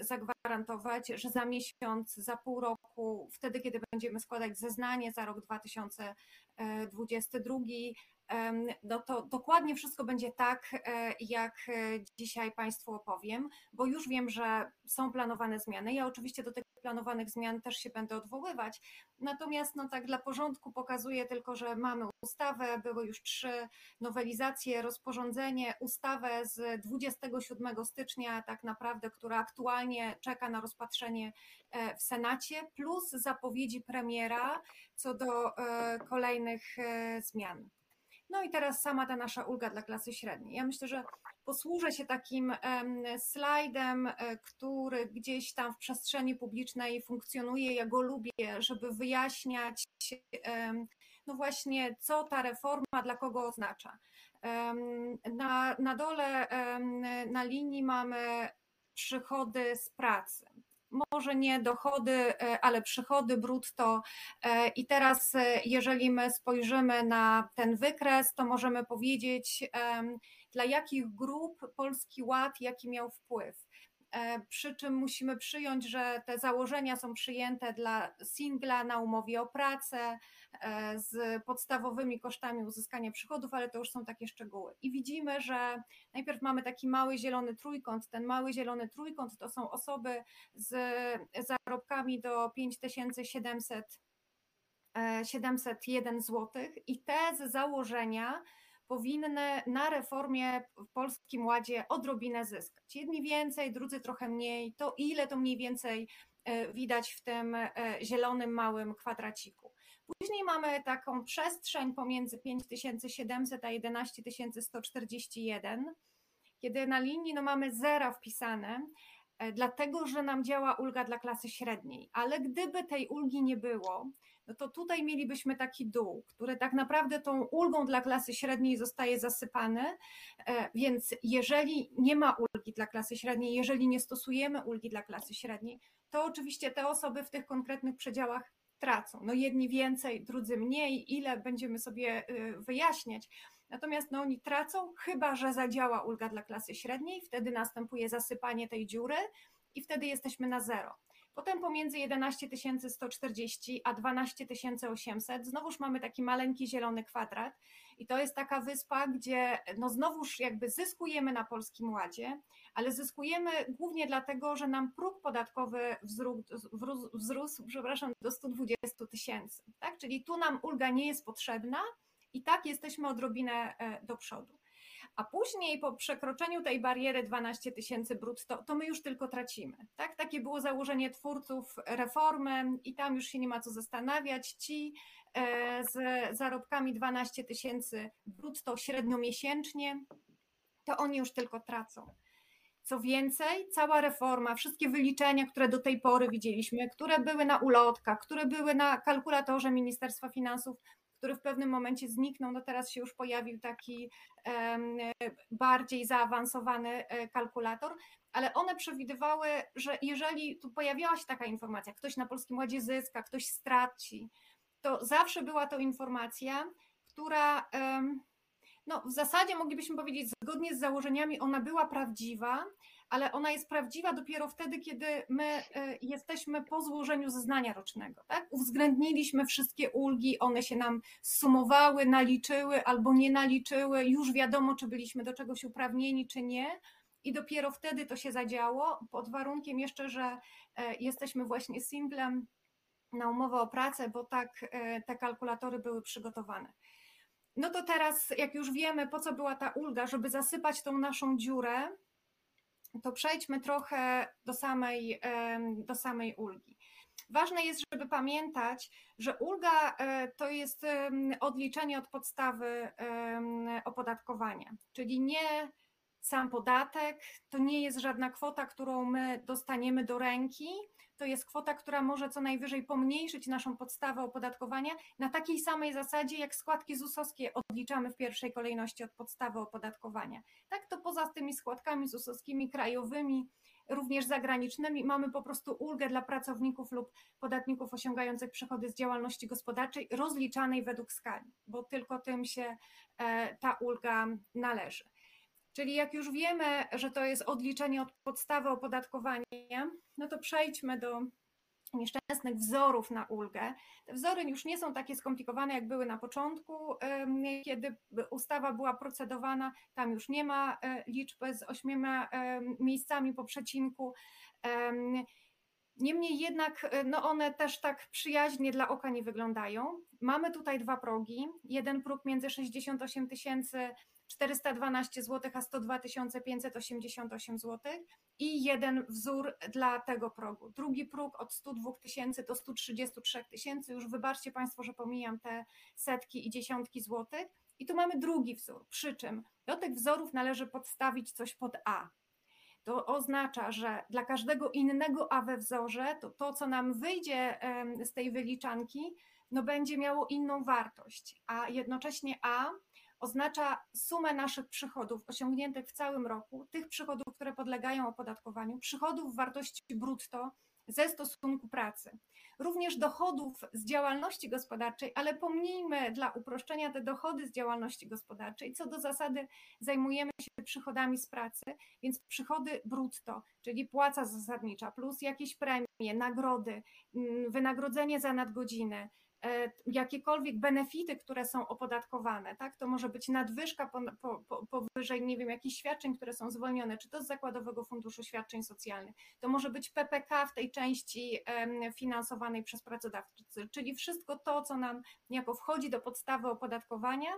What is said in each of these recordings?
zagwarantować, że za miesiąc, za pół roku, wtedy, kiedy będziemy składać zeznanie za rok 2022, no to dokładnie wszystko będzie tak, e, jak e, dzisiaj Państwu opowiem, bo już wiem, że są planowane zmiany. Ja oczywiście do tych planowanych zmian też się będę odwoływać. Natomiast no tak dla porządku pokazuję tylko, że mamy ustawę, były już trzy nowelizacje, rozporządzenie, ustawę z 27 stycznia tak naprawdę, która aktualnie czeka na rozpatrzenie e, w Senacie, plus zapowiedzi premiera co do kolejnych zmian. No i teraz sama ta nasza ulga dla klasy średniej. Ja myślę, że posłużę się takim slajdem, e, który gdzieś tam w przestrzeni publicznej funkcjonuje. Ja go lubię, żeby wyjaśniać, no właśnie, co ta reforma dla kogo oznacza. Na, na dole na linii mamy przychody z pracy może nie dochody, e, ale przychody brutto. E, I teraz, e, jeżeli my spojrzymy na ten wykres, to możemy powiedzieć, dla jakich grup Polski Ład jaki miał wpływ. E, przy czym musimy przyjąć, że te założenia są przyjęte dla singla na umowie o pracę e, z podstawowymi kosztami uzyskania przychodów, ale to już są takie szczegóły. I widzimy, że najpierw mamy taki mały zielony trójkąt. Ten mały zielony trójkąt to są osoby z zarobkami do 5700 701 zł i te z założenia powinny na reformie w Polskim Ładzie odrobinę zyskać. Jedni więcej, drudzy trochę mniej. To ile to mniej więcej e, widać w tym e, zielonym małym kwadraciku. Później mamy taką przestrzeń pomiędzy 5700 a 11141, kiedy na linii no, mamy zera wpisane, E, dlatego że nam działa ulga dla klasy średniej. Ale gdyby tej ulgi nie było, no to tutaj mielibyśmy taki dół, który tak naprawdę tą ulgą dla klasy średniej zostaje zasypany. E, więc jeżeli nie ma ulgi dla klasy średniej, jeżeli nie stosujemy ulgi dla klasy średniej, to oczywiście te osoby w tych konkretnych przedziałach tracą. No jedni więcej, drudzy mniej, ile będziemy sobie y, wyjaśniać Natomiast no, oni tracą, chyba że zadziała ulga dla klasy średniej, wtedy następuje zasypanie tej dziury i wtedy jesteśmy na zero. Potem pomiędzy 11 140 a 12 800 znowuż mamy taki maleńki zielony kwadrat i to jest taka wyspa, gdzie no znowuż jakby zyskujemy na Polskim Ładzie, ale zyskujemy głównie dlatego, że nam próg podatkowy wzrósł, wzrósł przepraszam, do 120 tysięcy. Tak? Czyli tu nam ulga nie jest potrzebna, i tak jesteśmy odrobinę e, do przodu. A później po przekroczeniu tej bariery 12 tysięcy brutto, to my już tylko tracimy. Tak? Takie było założenie twórców reformy i tam już się nie ma co zastanawiać. Ci e, z zarobkami 12 tysięcy brutto średnio miesięcznie, to oni już tylko tracą. Co więcej, cała reforma, wszystkie wyliczenia, które do tej pory widzieliśmy, które były na ulotkach, które były na kalkulatorze Ministerstwa Finansów, który w pewnym momencie zniknął, no teraz się już pojawił taki bardziej zaawansowany e, kalkulator, ale one przewidywały, że jeżeli tu pojawiała się taka informacja, ktoś na Polskim Ładzie zyska, ktoś straci, to zawsze była to informacja, która no, w zasadzie moglibyśmy powiedzieć, zgodnie z założeniami, ona była prawdziwa, ale ona jest prawdziwa dopiero wtedy, kiedy my e, jesteśmy po złożeniu zeznania rocznego. Tak? Uwzględniliśmy wszystkie ulgi, one się nam sumowały, naliczyły albo nie naliczyły, już wiadomo, czy byliśmy do czegoś uprawnieni, czy nie. I dopiero wtedy to się zadziało, pod warunkiem jeszcze, że e, jesteśmy właśnie singlem na umowę o pracę, bo tak e, te kalkulatory były przygotowane. No to teraz, jak już wiemy, po co była ta ulga, żeby zasypać tą naszą dziurę, to przejdźmy trochę do samej, do samej ulgi. Ważne jest, żeby pamiętać, że ulga e, to jest odliczenie od podstawy opodatkowania, czyli nie sam podatek, to nie jest żadna kwota, którą my dostaniemy do ręki, to jest kwota, która może co najwyżej pomniejszyć naszą podstawę opodatkowania na takiej samej zasadzie, jak składki ZUS-owskie odliczamy w pierwszej kolejności od podstawy opodatkowania. Tak to poza tymi składkami ZUS-owskimi krajowymi, również zagranicznymi, mamy po prostu ulgę dla pracowników lub podatników osiągających przychody z działalności gospodarczej rozliczanej według skali, bo tylko tym się e, ta ulga należy. Czyli jak już wiemy, że to jest odliczenie od podstawy opodatkowania, no to przejdźmy do nieszczęsnych wzorów na ulgę. Te wzory już nie są takie skomplikowane, jak były na początku, kiedy ustawa była procedowana. Tam już nie ma e, liczby z ośmioma miejscami po przecinku. Niemniej jednak e, no one też tak przyjaźnie dla oka nie wyglądają. Mamy tutaj dwa progi. Jeden próg między 68 tysięcy 412 zł, a 102 588 zł i jeden wzór dla tego progu. Drugi próg od 102 tysięcy do 133 tysięcy. Już wybaczcie Państwo, że pomijam te setki i dziesiątki złotych. I tu mamy drugi wzór, przy czym do tych wzorów należy podstawić coś pod A. To oznacza, że dla każdego innego A we wzorze, to to, co nam wyjdzie z tej wyliczanki, no będzie miało inną wartość, a jednocześnie A oznacza sumę naszych przychodów osiągniętych w całym roku, tych przychodów, które podlegają opodatkowaniu, przychodów wartości brutto ze stosunku pracy. Również dochodów z działalności gospodarczej, ale pomnijmy dla uproszczenia te dochody z działalności gospodarczej. Co do zasady zajmujemy się przychodami z pracy, więc przychody brutto, czyli płaca zasadnicza plus jakieś premie, nagrody, mm, wynagrodzenie za nadgodziny, jakiekolwiek benefity, które są opodatkowane, tak? To może być nadwyżka po, po, powyżej, nie wiem, jakichś świadczeń, które są zwolnione, czy to z Zakładowego Funduszu Świadczeń Socjalnych. To może być PPK w tej części finansowanej przez pracodawcę, czyli wszystko to, co nam niejako wchodzi do podstawy opodatkowania,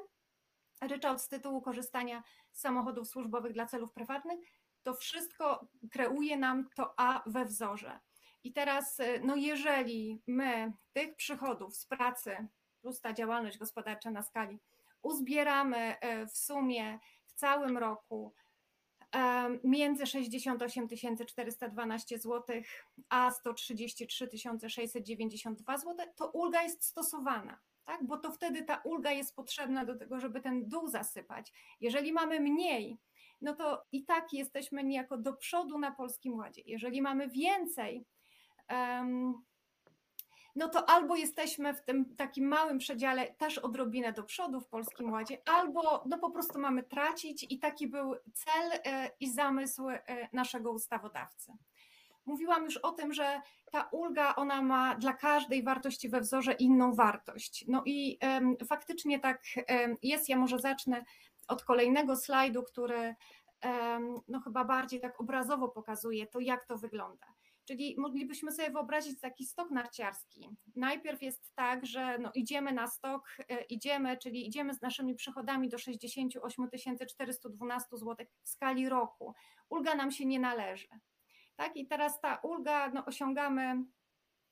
ryczałt z tytułu korzystania z samochodów służbowych dla celów prywatnych, to wszystko kreuje nam to A we wzorze. I teraz, y, no jeżeli my tych przychodów z pracy plus ta działalność gospodarcza na skali uzbieramy y, w sumie w całym roku między 68 412 zł a 133 692 zł, to ulga jest stosowana. Tak? Bo to wtedy ta ulga jest potrzebna do tego, żeby ten dół zasypać. Jeżeli mamy mniej, no to i tak jesteśmy niejako do przodu na polskim ładzie. Jeżeli mamy więcej, no to albo jesteśmy w tym takim małym przedziale też odrobinę do przodu w Polskim Ładzie, albo no po prostu mamy tracić i taki był cel e, i zamysł e, naszego ustawodawcy. Mówiłam już o tym, że ta ulga, ona ma dla każdej wartości we wzorze inną wartość. No i faktycznie tak jest. Ja może zacznę od kolejnego slajdu, który no chyba bardziej tak obrazowo pokazuje to, jak to wygląda. Czyli moglibyśmy sobie wyobrazić taki stok narciarski. Najpierw jest tak, że no idziemy na stok, e, idziemy, czyli idziemy z naszymi przychodami do 68 412 zł w skali roku. Ulga nam się nie należy. Tak? I teraz ta ulga no, osiągamy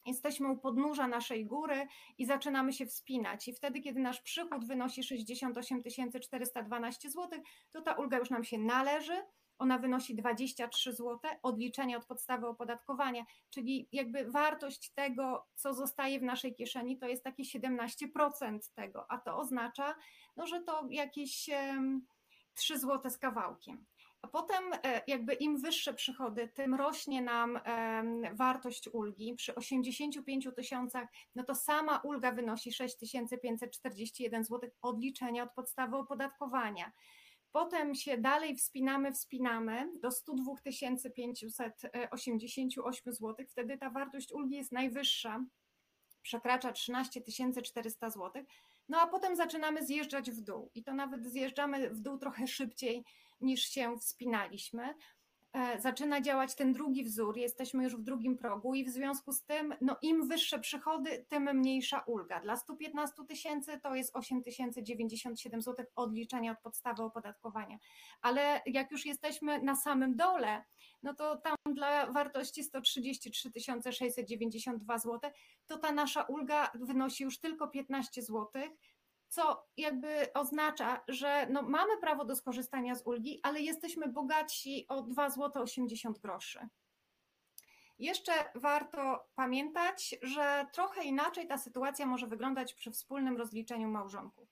jesteśmy u podnóża naszej góry i zaczynamy się wspinać. I wtedy, kiedy nasz przychód wynosi 68 412 zł, to ta ulga już nam się należy, ona wynosi 23 zł, odliczenie od podstawy opodatkowania, czyli jakby wartość tego, co zostaje w naszej kieszeni, to jest takie 17% tego, a to oznacza, no, że to jakieś 3 zł z kawałkiem. A potem, e, jakby im wyższe przychody, tym rośnie nam wartość ulgi. Przy 85 tysiącach, no to sama ulga wynosi 6541 zł odliczenia od podstawy opodatkowania. Potem się dalej wspinamy, wspinamy do 102 588 zł. Wtedy ta wartość ulgi jest najwyższa, przekracza 13 400 zł. No a potem zaczynamy zjeżdżać w dół i to nawet zjeżdżamy w dół trochę szybciej niż się wspinaliśmy. E, zaczyna działać ten drugi wzór, jesteśmy już w drugim progu i w związku z tym, no im wyższe przychody, tym mniejsza ulga. Dla 115 tysięcy to jest 8097 zł odliczenia od podstawy opodatkowania. Ale jak już jesteśmy na samym dole, no to tam dla wartości 133 692 zł, to ta nasza ulga wynosi już tylko 15 zł, co jakby oznacza, że no mamy prawo do skorzystania z ulgi, ale jesteśmy bogatsi o 2 zł 80 groszy. Jeszcze warto pamiętać, że trochę inaczej ta sytuacja może wyglądać przy wspólnym rozliczeniu małżonków.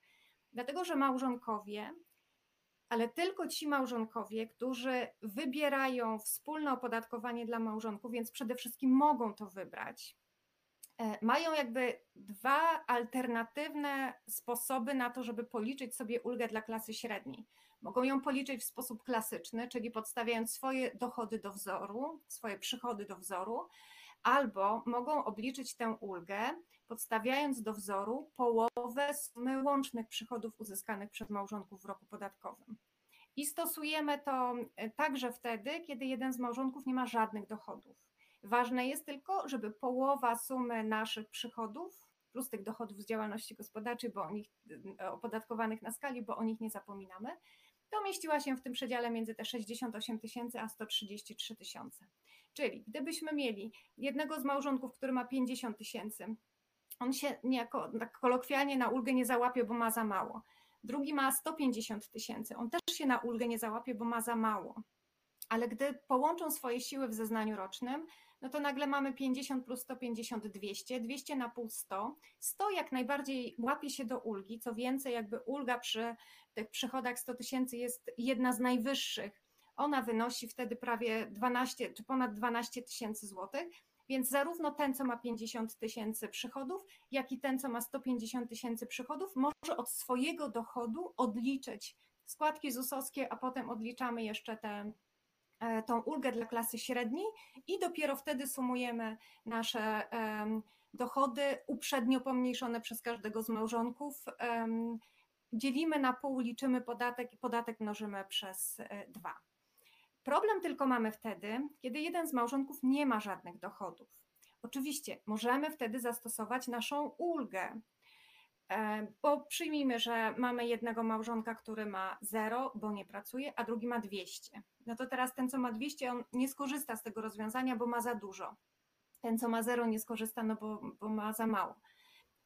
Dlatego, że małżonkowie, ale tylko ci małżonkowie, którzy wybierają wspólne opodatkowanie dla małżonków, więc przede wszystkim mogą to wybrać, mają jakby dwa alternatywne sposoby na to, żeby policzyć sobie ulgę dla klasy średniej. Mogą ją policzyć w sposób klasyczny, czyli podstawiając swoje dochody do wzoru, swoje przychody do wzoru, albo mogą obliczyć tę ulgę, podstawiając do wzoru połowę sumy łącznych przychodów uzyskanych przez małżonków w roku podatkowym. I stosujemy to e, także wtedy, kiedy jeden z małżonków nie ma żadnych dochodów. Ważne jest tylko, żeby połowa sumy naszych przychodów plus tych dochodów z działalności gospodarczej, bo o nich e, opodatkowanych na skali, bo o nich nie zapominamy, to mieściła się w tym przedziale między te 68 tysięcy a 133 tysiące. Czyli gdybyśmy mieli jednego z małżonków, który ma 50 tysięcy, on się niejako tak kolokwialnie na ulgę nie załapie, bo ma za mało. Drugi ma 150 tysięcy, on też się na ulgę nie załapie, bo ma za mało. Ale gdy połączą swoje siły w zeznaniu rocznym, no to nagle mamy 50 plus 150, 200, 200 na pół 100. 100 jak najbardziej łapie się do ulgi, co więcej, jakby ulga przy tych przychodach 100 tysięcy jest jedna z najwyższych. Ona wynosi wtedy prawie 12 czy ponad 12 tysięcy złotych. Więc zarówno ten, co ma 50 tysięcy przychodów, jak i ten, co ma 150 tysięcy przychodów, może od swojego dochodu odliczyć składki ZUS-owskie, a potem odliczamy jeszcze tę E, tą ulgę dla klasy średniej i dopiero wtedy sumujemy nasze dochody uprzednio pomniejszone przez każdego z małżonków. Dzielimy na pół, liczymy podatek i podatek mnożymy przez e, dwa. Problem tylko mamy wtedy, kiedy jeden z małżonków nie ma żadnych dochodów. Oczywiście możemy wtedy zastosować naszą ulgę, E, bo przyjmijmy, że mamy jednego małżonka, który ma 0, bo nie pracuje, a drugi ma 200. No to teraz ten, co ma 200, on nie skorzysta z tego rozwiązania, bo ma za dużo. Ten, co ma 0, nie skorzysta, no bo, bo ma za mało.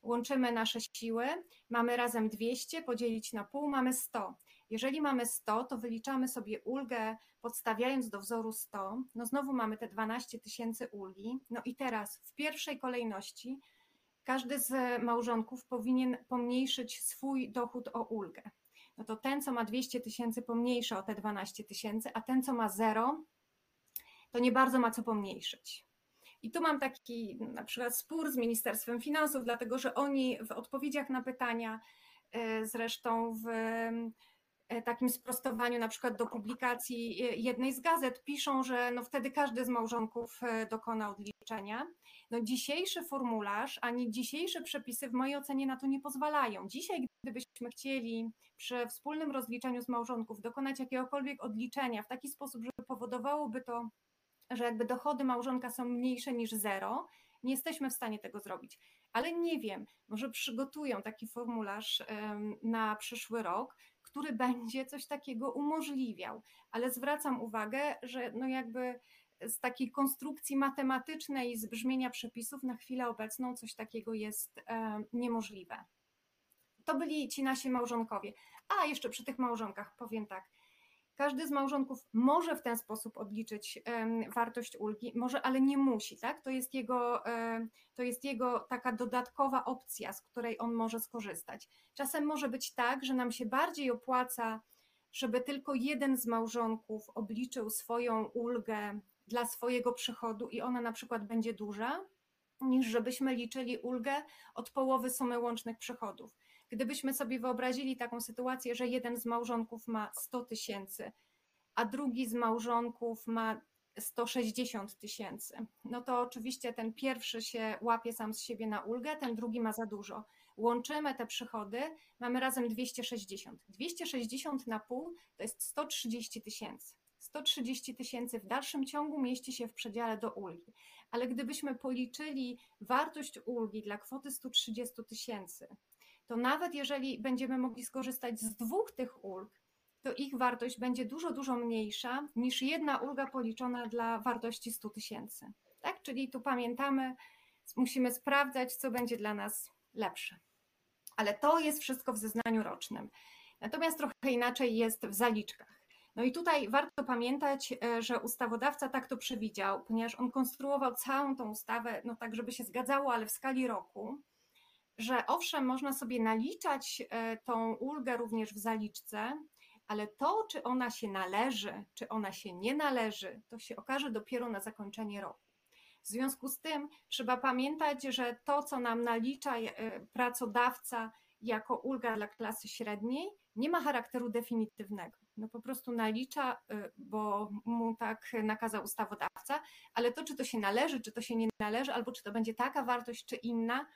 Łączymy nasze siły, mamy razem 200, podzielić na pół, mamy 100. Jeżeli mamy 100, to wyliczamy sobie ulgę, podstawiając do wzoru 100. No znowu mamy te 12 tysięcy ulgi. No i teraz w pierwszej kolejności każdy z małżonków powinien pomniejszyć swój dochód o ulgę. No to ten, co ma 200 tysięcy, pomniejsza o te 12 tysięcy, a ten, co ma zero, to nie bardzo ma co pomniejszyć. I tu mam taki na przykład spór z Ministerstwem Finansów, dlatego że oni w odpowiedziach na pytania, e, zresztą w takim sprostowaniu na przykład do publikacji e, jednej z gazet piszą, że no wtedy każdy z małżonków dokona odliczenia. No dzisiejszy formularz, ani dzisiejsze przepisy w mojej ocenie na to nie pozwalają. Dzisiaj, gdybyśmy chcieli przy wspólnym rozliczeniu z małżonków dokonać jakiegokolwiek odliczenia w taki sposób, żeby powodowałoby to, że jakby dochody małżonka są mniejsze niż zero, nie jesteśmy w stanie tego zrobić. Ale nie wiem, może przygotują taki formularz na przyszły rok, który będzie coś takiego umożliwiał. Ale zwracam uwagę, że no jakby z takiej konstrukcji matematycznej, z brzmienia przepisów na chwilę obecną coś takiego jest e, niemożliwe. To byli ci nasi małżonkowie. A jeszcze przy tych małżonkach powiem tak. Każdy z małżonków może w ten sposób odliczyć wartość ulgi, może, ale nie musi, tak? To jest jego, to jest jego taka dodatkowa opcja, z której on może skorzystać. Czasem może być tak, że nam się bardziej opłaca, żeby tylko jeden z małżonków obliczył swoją ulgę dla swojego przychodu i ona na przykład będzie duża, niż żebyśmy liczyli ulgę od połowy sumy łącznych przychodów. Gdybyśmy sobie wyobrazili taką sytuację, że jeden z małżonków ma 100 tysięcy, a drugi z małżonków ma 160 tysięcy, no to oczywiście ten pierwszy się łapie sam z siebie na ulgę, ten drugi ma za dużo. Łączymy te przychody, mamy razem 260. 260 na pół to jest 130 tysięcy. 130 tysięcy w dalszym ciągu mieści się w przedziale do ulgi. Ale gdybyśmy policzyli wartość ulgi dla kwoty 130 tysięcy, to nawet jeżeli będziemy mogli skorzystać z dwóch tych ulg, to ich wartość będzie dużo, dużo mniejsza niż jedna ulga policzona dla wartości 100 tysięcy. Tak? Czyli tu pamiętamy, musimy sprawdzać, co będzie dla nas lepsze. Ale to jest wszystko w zeznaniu rocznym. Natomiast trochę inaczej jest w zaliczkach. No i tutaj warto pamiętać, e, że ustawodawca tak to przewidział, ponieważ on konstruował całą tą ustawę, no tak, żeby się zgadzało, ale w skali roku, że owszem, można sobie naliczać e, tą ulgę również w zaliczce, ale to, czy ona się należy, czy ona się nie należy, to się okaże dopiero na zakończenie roku. W związku z tym trzeba pamiętać, że to, co nam nalicza e, pracodawca jako ulga dla klasy średniej, nie ma charakteru definitywnego. no po prostu nalicza, y, bo mu tak nakazał ustawodawca, ale to, czy to się należy, czy to się nie należy, albo czy to będzie taka wartość, czy inna,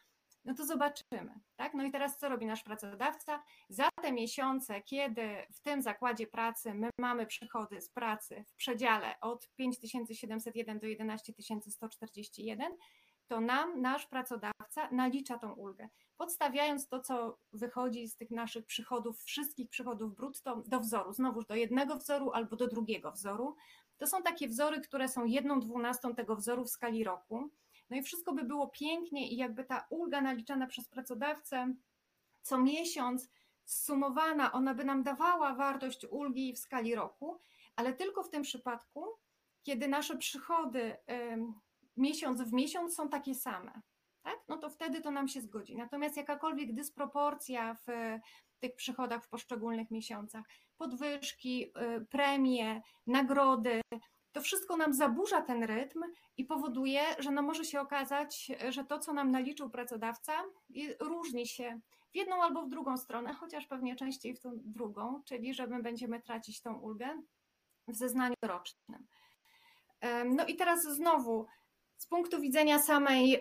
no to zobaczymy. Tak? No i teraz co robi nasz pracodawca? Za te miesiące, kiedy w tym zakładzie pracy my mamy przychody z pracy w przedziale od 5701 do 11141, to nam nasz pracodawca nalicza tą ulgę, podstawiając to, co wychodzi z tych naszych przychodów, wszystkich przychodów brutto do wzoru, znowuż do jednego wzoru albo do drugiego wzoru. To są takie wzory, które są jedną dwunastą tego wzoru w skali roku. No i wszystko by było pięknie i jakby ta ulga naliczana przez pracodawcę co miesiąc zsumowana, ona by nam dawała wartość ulgi w skali roku, ale tylko w tym przypadku, kiedy nasze przychody miesiąc w miesiąc są takie same. Tak? No to wtedy to nam się zgodzi. Natomiast jakakolwiek dysproporcja w tych przychodach w poszczególnych miesiącach, podwyżki, y, premie, nagrody, to wszystko nam zaburza ten rytm i powoduje, że no może się okazać, że to, co nam naliczył pracodawca, różni się w jedną albo w drugą stronę, chociaż pewnie częściej w tą drugą, czyli że my będziemy tracić tą ulgę w zeznaniu rocznym. No i teraz znowu z punktu widzenia samej,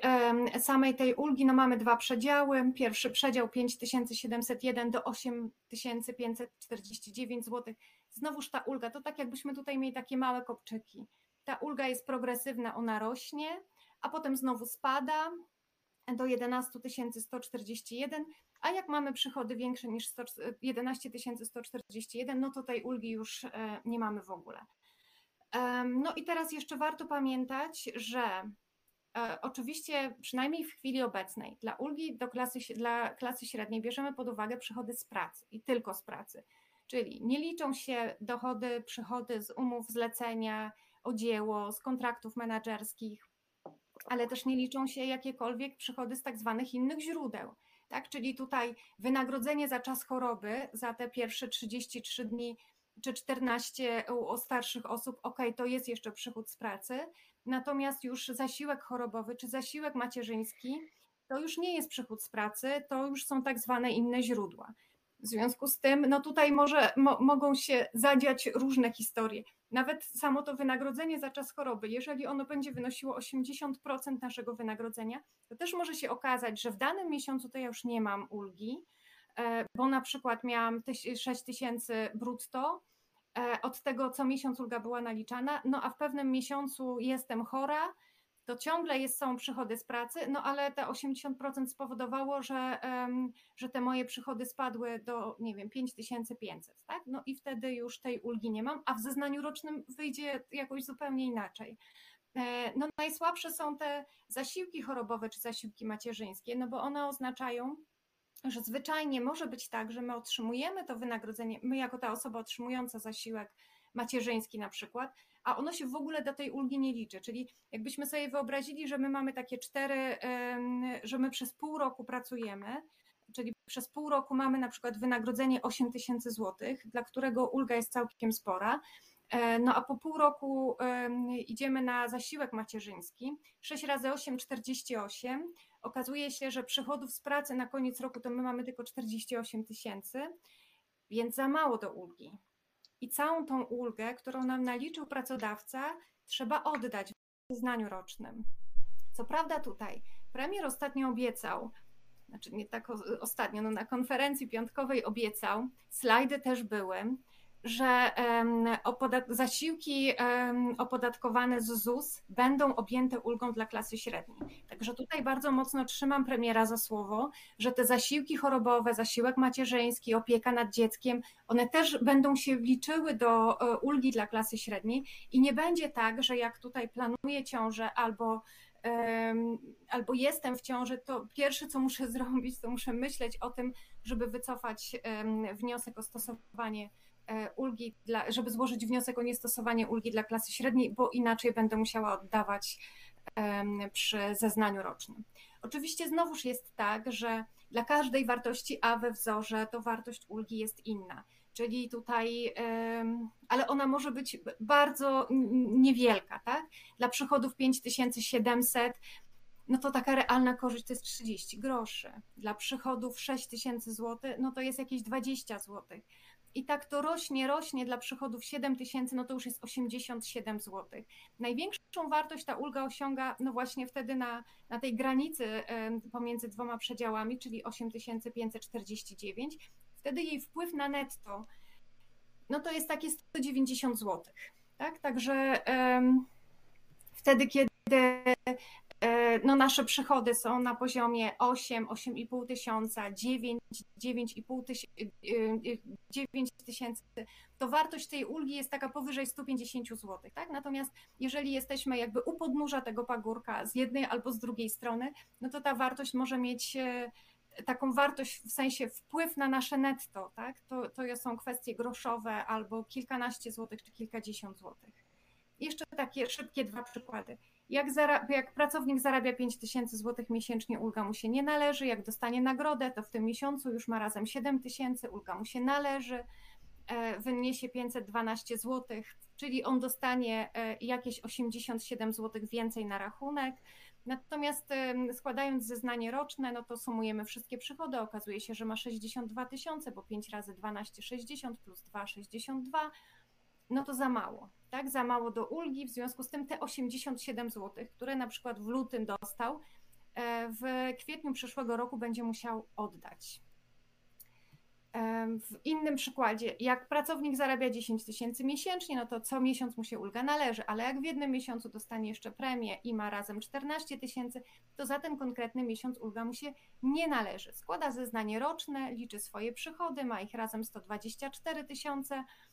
samej tej ulgi, no mamy dwa przedziały. Pierwszy przedział 5701 do 8549 zł. Znowuż ta ulga, to tak jakbyśmy tutaj mieli takie małe kopczyki. Ta ulga jest progresywna, ona rośnie, a potem znowu spada do 11 141, a jak mamy przychody większe niż 100, 11 141, no to tej ulgi już e, nie mamy w ogóle. No i teraz jeszcze warto pamiętać, że e, oczywiście przynajmniej w chwili obecnej dla ulgi do klasy, dla klasy średniej bierzemy pod uwagę przychody z pracy i tylko z pracy. Czyli nie liczą się dochody, przychody z umów zlecenia, o dzieło, z kontraktów menedżerskich, ale też nie liczą się jakiekolwiek przychody z tak zwanych innych źródeł. Tak? Czyli tutaj wynagrodzenie za czas choroby za te pierwsze 33 dni czy 14 u starszych osób, ok, to jest jeszcze przychód z pracy, natomiast już zasiłek chorobowy czy zasiłek macierzyński to już nie jest przychód z pracy, to już są tak zwane inne źródła. W związku z tym, no tutaj może mo, mogą się zadziać różne historie. Nawet samo to wynagrodzenie za czas choroby, jeżeli ono będzie wynosiło 80% naszego wynagrodzenia, to też może się okazać, że w danym miesiącu to ja już nie mam ulgi, E, bo na przykład miałam 6 tysięcy brutto, e, od tego co miesiąc ulga była naliczana, no a w pewnym miesiącu jestem chora, to ciągle jest, są przychody z pracy, no ale te 80% spowodowało, że, że te moje przychody spadły do, nie wiem, 5500, tak? No i wtedy już tej ulgi nie mam, a w zeznaniu rocznym wyjdzie jakoś zupełnie inaczej. E, no najsłabsze są te zasiłki chorobowe czy zasiłki macierzyńskie, no bo one oznaczają, że zwyczajnie może być tak, że my otrzymujemy to wynagrodzenie, my jako ta osoba otrzymująca zasiłek macierzyński na przykład, a ono się w ogóle do tej ulgi nie liczy. Czyli jakbyśmy sobie wyobrazili, że my mamy takie cztery, że my przez pół roku pracujemy, czyli przez pół roku mamy na przykład wynagrodzenie 8 tysięcy złotych, dla którego ulga jest całkiem spora, e, no a po pół roku idziemy na zasiłek macierzyński, 6 razy 8, 48, okazuje się, że przychodów z pracy na koniec roku to my mamy tylko 48 tysięcy, więc za mało do ulgi. I całą tą ulgę, którą nam naliczył pracodawca, trzeba oddać w zeznaniu rocznym. Co prawda tutaj premier ostatnio obiecał, znaczy nie tak ostatnio, no na konferencji piątkowej obiecał, slajdy też były, że zasiłki opodatkowane z ZUS będą objęte ulgą dla klasy średniej. Także tutaj bardzo mocno trzymam premiera za słowo, że te zasiłki chorobowe, zasiłek macierzyński, opieka nad dzieckiem, one też będą się liczyły do e, ulgi dla klasy średniej i nie będzie tak, że jak tutaj planuję ciążę albo albo jestem w ciąży, to pierwsze, co muszę zrobić, to muszę myśleć o tym, żeby wycofać wniosek o stosowanie ulgi, dla, żeby złożyć wniosek o niestosowanie ulgi dla klasy średniej, bo inaczej będę musiała oddawać przy zeznaniu rocznym. Oczywiście znowuż jest tak, że dla każdej wartości A we wzorze to wartość ulgi jest inna. Czyli tutaj, ale ona może być bardzo niewielka, tak? Dla przychodów 5700 no to taka realna korzyść to jest 30 groszy. Dla przychodów 6000 zł, no to jest jakieś 20 zł. I tak to rośnie, rośnie dla przychodów 7 tysięcy, no to już jest 87 zł. Największą wartość ta ulga osiąga no właśnie wtedy na, na tej granicy pomiędzy dwoma przedziałami, czyli 8549. Wtedy jej wpływ na netto no to jest takie 190 zł. Tak? Także um, wtedy, kiedy no nasze przychody są na poziomie 8, 8,5 tysiąca, 9, 9,5 tysięcy, to wartość tej ulgi jest taka powyżej 150 zł. Tak? Natomiast jeżeli jesteśmy jakby u podnóża tego pagórka z jednej albo z drugiej strony, no to ta wartość może mieć e, taką wartość w sensie wpływ na nasze netto. Tak? To, to są kwestie groszowe albo kilkanaście złotych czy kilkadziesiąt złotych. Jeszcze takie szybkie dwa przykłady. Jak, jak pracownik zarabia 5 tysięcy złotych miesięcznie, ulga mu się nie należy. Jak dostanie nagrodę, to w tym miesiącu już ma razem 7 tysięcy, ulga mu się należy, e, wyniesie 512 złotych, czyli on dostanie e, jakieś 87 złotych więcej na rachunek. Natomiast składając zeznanie roczne, no to sumujemy wszystkie przychody, okazuje się, że ma 62 tysiące, bo 5 razy 12 60 plus 2 62 no to za mało, tak? Za mało do ulgi, w związku z tym te 87 zł, które na przykład w lutym dostał, e, w kwietniu przyszłego roku będzie musiał oddać. E, w innym przykładzie, jak pracownik zarabia 10 tysięcy miesięcznie, no to co miesiąc mu się ulga należy, ale jak w jednym miesiącu dostanie jeszcze premię i ma razem 14 tysięcy, to za ten konkretny miesiąc ulga mu się nie należy. Składa zeznanie roczne, liczy swoje przychody, ma ich razem 124 tysiące, E,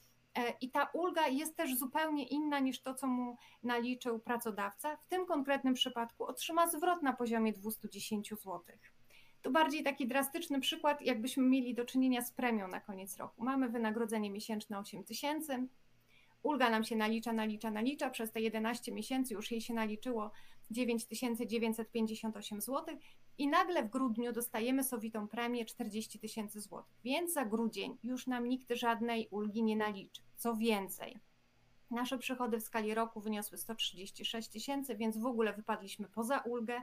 I ta ulga jest też zupełnie inna niż to, co mu naliczył pracodawca. W tym konkretnym przypadku otrzyma zwrot na poziomie 210 zł. To bardziej taki drastyczny przykład, jakbyśmy mieli do czynienia z premią na koniec roku. Mamy wynagrodzenie miesięczne 8 tysięcy, ulga nam się nalicza, nalicza, nalicza, przez te 11 miesięcy już jej się naliczyło 9958 zł i nagle w grudniu dostajemy sowitą premię 40 tysięcy złotych, więc za grudzień już nam nikt żadnej ulgi nie naliczy. Co więcej, nasze przychody w skali roku wyniosły 136 tysięcy, więc w ogóle wypadliśmy poza ulgę,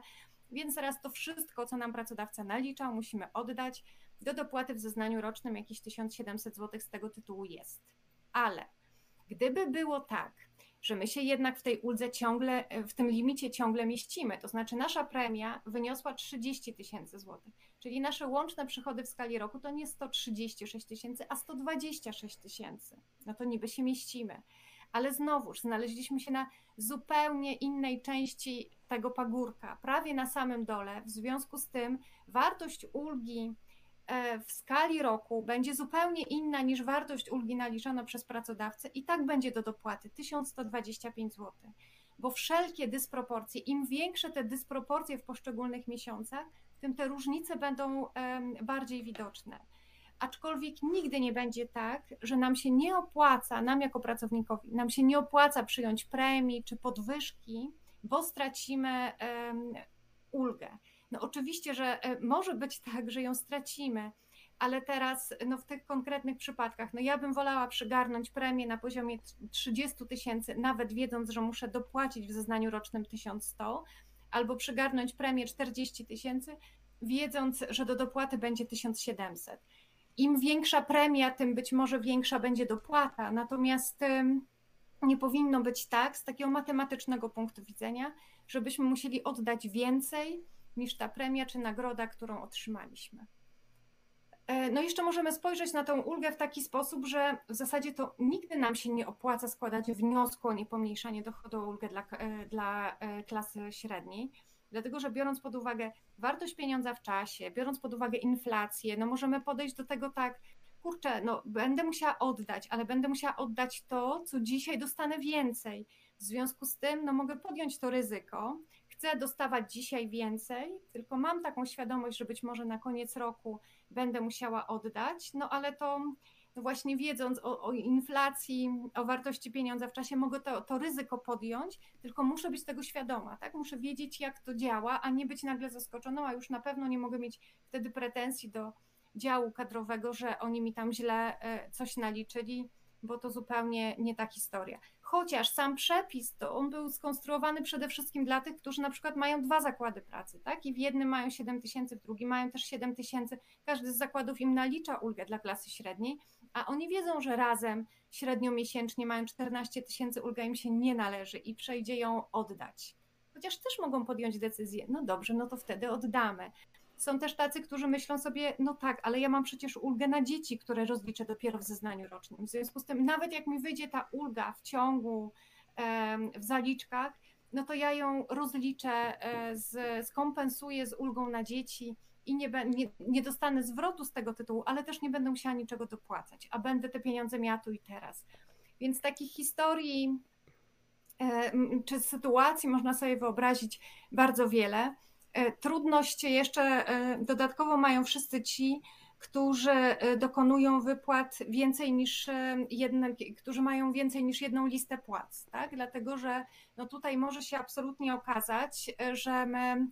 więc teraz to wszystko, co nam pracodawca naliczał, musimy oddać. Do dopłaty w zeznaniu rocznym jakieś 1700 zł z tego tytułu jest. Ale gdyby było tak, że my się jednak w tej uldze ciągle, w tym limicie ciągle mieścimy. To znaczy nasza premia wyniosła 30 tysięcy złotych, czyli nasze łączne przychody w skali roku to nie 136 tysięcy, a 126 tysięcy. No to niby się mieścimy. Ale znowuż znaleźliśmy się na zupełnie innej części tego pagórka, prawie na samym dole. W związku z tym wartość ulgi E, w skali roku będzie zupełnie inna niż wartość ulgi naliczona przez pracodawcę i tak będzie do dopłaty 1125 zł. Bo wszelkie dysproporcje, im większe te dysproporcje w poszczególnych miesiącach, tym te różnice będą bardziej widoczne. Aczkolwiek nigdy nie będzie tak, że nam się nie opłaca, nam jako pracownikowi, nam się nie opłaca przyjąć premii czy podwyżki, bo stracimy ulgę. No oczywiście, że e, może być tak, że ją stracimy, ale teraz no w tych konkretnych przypadkach, no ja bym wolała przygarnąć premię na poziomie 30 tysięcy, nawet wiedząc, że muszę dopłacić w zeznaniu rocznym 1100, albo przygarnąć premię 40 tysięcy, wiedząc, że do dopłaty będzie 1700. Im większa premia, tym być może większa będzie dopłata, natomiast nie powinno być tak z takiego matematycznego punktu widzenia, żebyśmy musieli oddać więcej niż ta premia czy nagroda, którą otrzymaliśmy. E, no jeszcze możemy spojrzeć na tą ulgę w taki sposób, że w zasadzie to nigdy nam się nie opłaca składać wniosku o niepomniejszanie dochodu o ulgę dla, e, dla e, klasy średniej, dlatego że biorąc pod uwagę wartość pieniądza w czasie, biorąc pod uwagę inflację, no możemy podejść do tego tak, kurczę, no będę musiała oddać, ale będę musiała oddać to, co dzisiaj dostanę więcej. W związku z tym, no mogę podjąć to ryzyko, chcę dostawać dzisiaj więcej, tylko mam taką świadomość, że być może na koniec roku będę musiała oddać, no ale to no właśnie wiedząc o, o, inflacji, o wartości pieniądza w czasie, mogę to, to ryzyko podjąć, tylko muszę być tego świadoma, tak? Muszę wiedzieć, jak to działa, a nie być nagle zaskoczoną, a już na pewno nie mogę mieć wtedy pretensji do działu kadrowego, że oni mi tam źle e, coś naliczyli, bo to zupełnie nie ta historia. Chociaż sam przepis, to on był skonstruowany przede wszystkim dla tych, którzy na przykład mają dwa zakłady pracy, tak? I w jednym mają 7 tysięcy, w drugim mają też 7 tysięcy. Każdy z zakładów im nalicza ulgę dla klasy średniej, a oni wiedzą, że razem średnio miesięcznie mają 14 tysięcy, ulga im się nie należy i przejdzie ją oddać. Chociaż też mogą podjąć decyzję, no dobrze, no to wtedy oddamy. Są też tacy, którzy myślą sobie, no tak, ale ja mam przecież ulgę na dzieci, które rozliczę dopiero w zeznaniu rocznym. W związku z tym, nawet jak mi wyjdzie ta ulga w ciągu, w zaliczkach, no to ja ją rozliczę, e, z, skompensuję z ulgą na dzieci i nie, nie, nie dostanę zwrotu z tego tytułu, ale też nie będę musiała niczego dopłacać, a będę te pieniądze miała tu i teraz. Więc takich historii e, czy sytuacji można sobie wyobrazić bardzo wiele. E, trudność jeszcze dodatkowo mają wszyscy ci, którzy dokonują wypłat więcej niż jedne, którzy mają więcej niż jedną listę płac, tak? Dlatego, że no tutaj może się absolutnie okazać, że my E,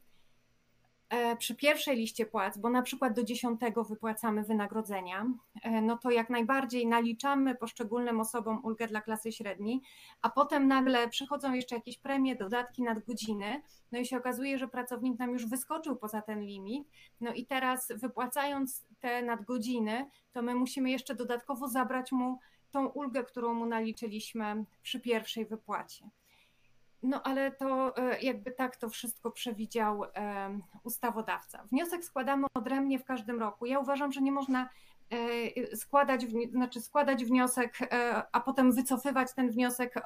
przy pierwszej liście płac, bo na przykład do dziesiątego wypłacamy wynagrodzenia, e, no to jak najbardziej naliczamy poszczególnym osobom ulgę dla klasy średniej, a potem nagle przychodzą jeszcze jakieś premie, dodatki, nadgodziny, no i się okazuje, że pracownik nam już wyskoczył poza ten limit, no i teraz wypłacając te nadgodziny, to my musimy jeszcze dodatkowo zabrać mu tą ulgę, którą mu naliczyliśmy przy pierwszej wypłacie. No ale to e, jakby tak to wszystko przewidział ustawodawca. Wniosek składamy odrębnie w każdym roku. Ja uważam, że nie można e, składać, znaczy składać wniosek, e, a potem wycofywać ten wniosek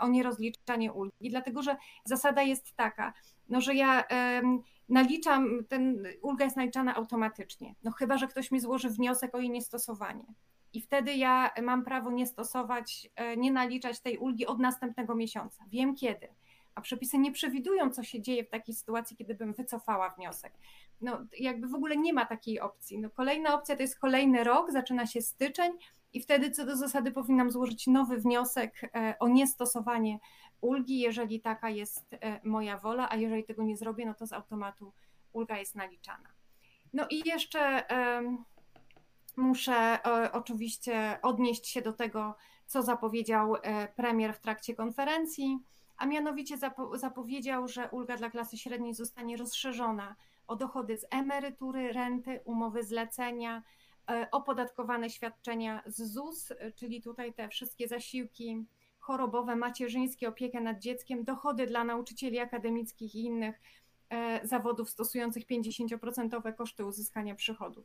o nierozliczanie ulgi, dlatego że zasada jest taka, no, że ja naliczam, ten ulga jest naliczana automatycznie, no chyba, że ktoś mi złoży wniosek o jej niestosowanie i wtedy ja mam prawo nie stosować, e, nie naliczać tej ulgi od następnego miesiąca. Wiem kiedy. A przepisy nie przewidują, co się dzieje w takiej sytuacji, kiedy bym wycofała wniosek. No, jakby w ogóle nie ma takiej opcji. No, kolejna opcja to jest kolejny rok, zaczyna się styczeń, i wtedy co do zasady powinnam złożyć nowy wniosek e, o niestosowanie ulgi, jeżeli taka jest e, moja wola, a jeżeli tego nie zrobię, no to z automatu ulga jest naliczana. No i jeszcze muszę e, oczywiście odnieść się do tego, co zapowiedział e, premier w trakcie konferencji, a mianowicie zapowiedział, że ulga dla klasy średniej zostanie rozszerzona o dochody z emerytury, renty, umowy zlecenia, e, opodatkowane świadczenia z ZUS, czyli tutaj te wszystkie zasiłki chorobowe, macierzyńskie, opiekę nad dzieckiem, dochody dla nauczycieli akademickich i innych zawodów stosujących 50% koszty uzyskania przychodów.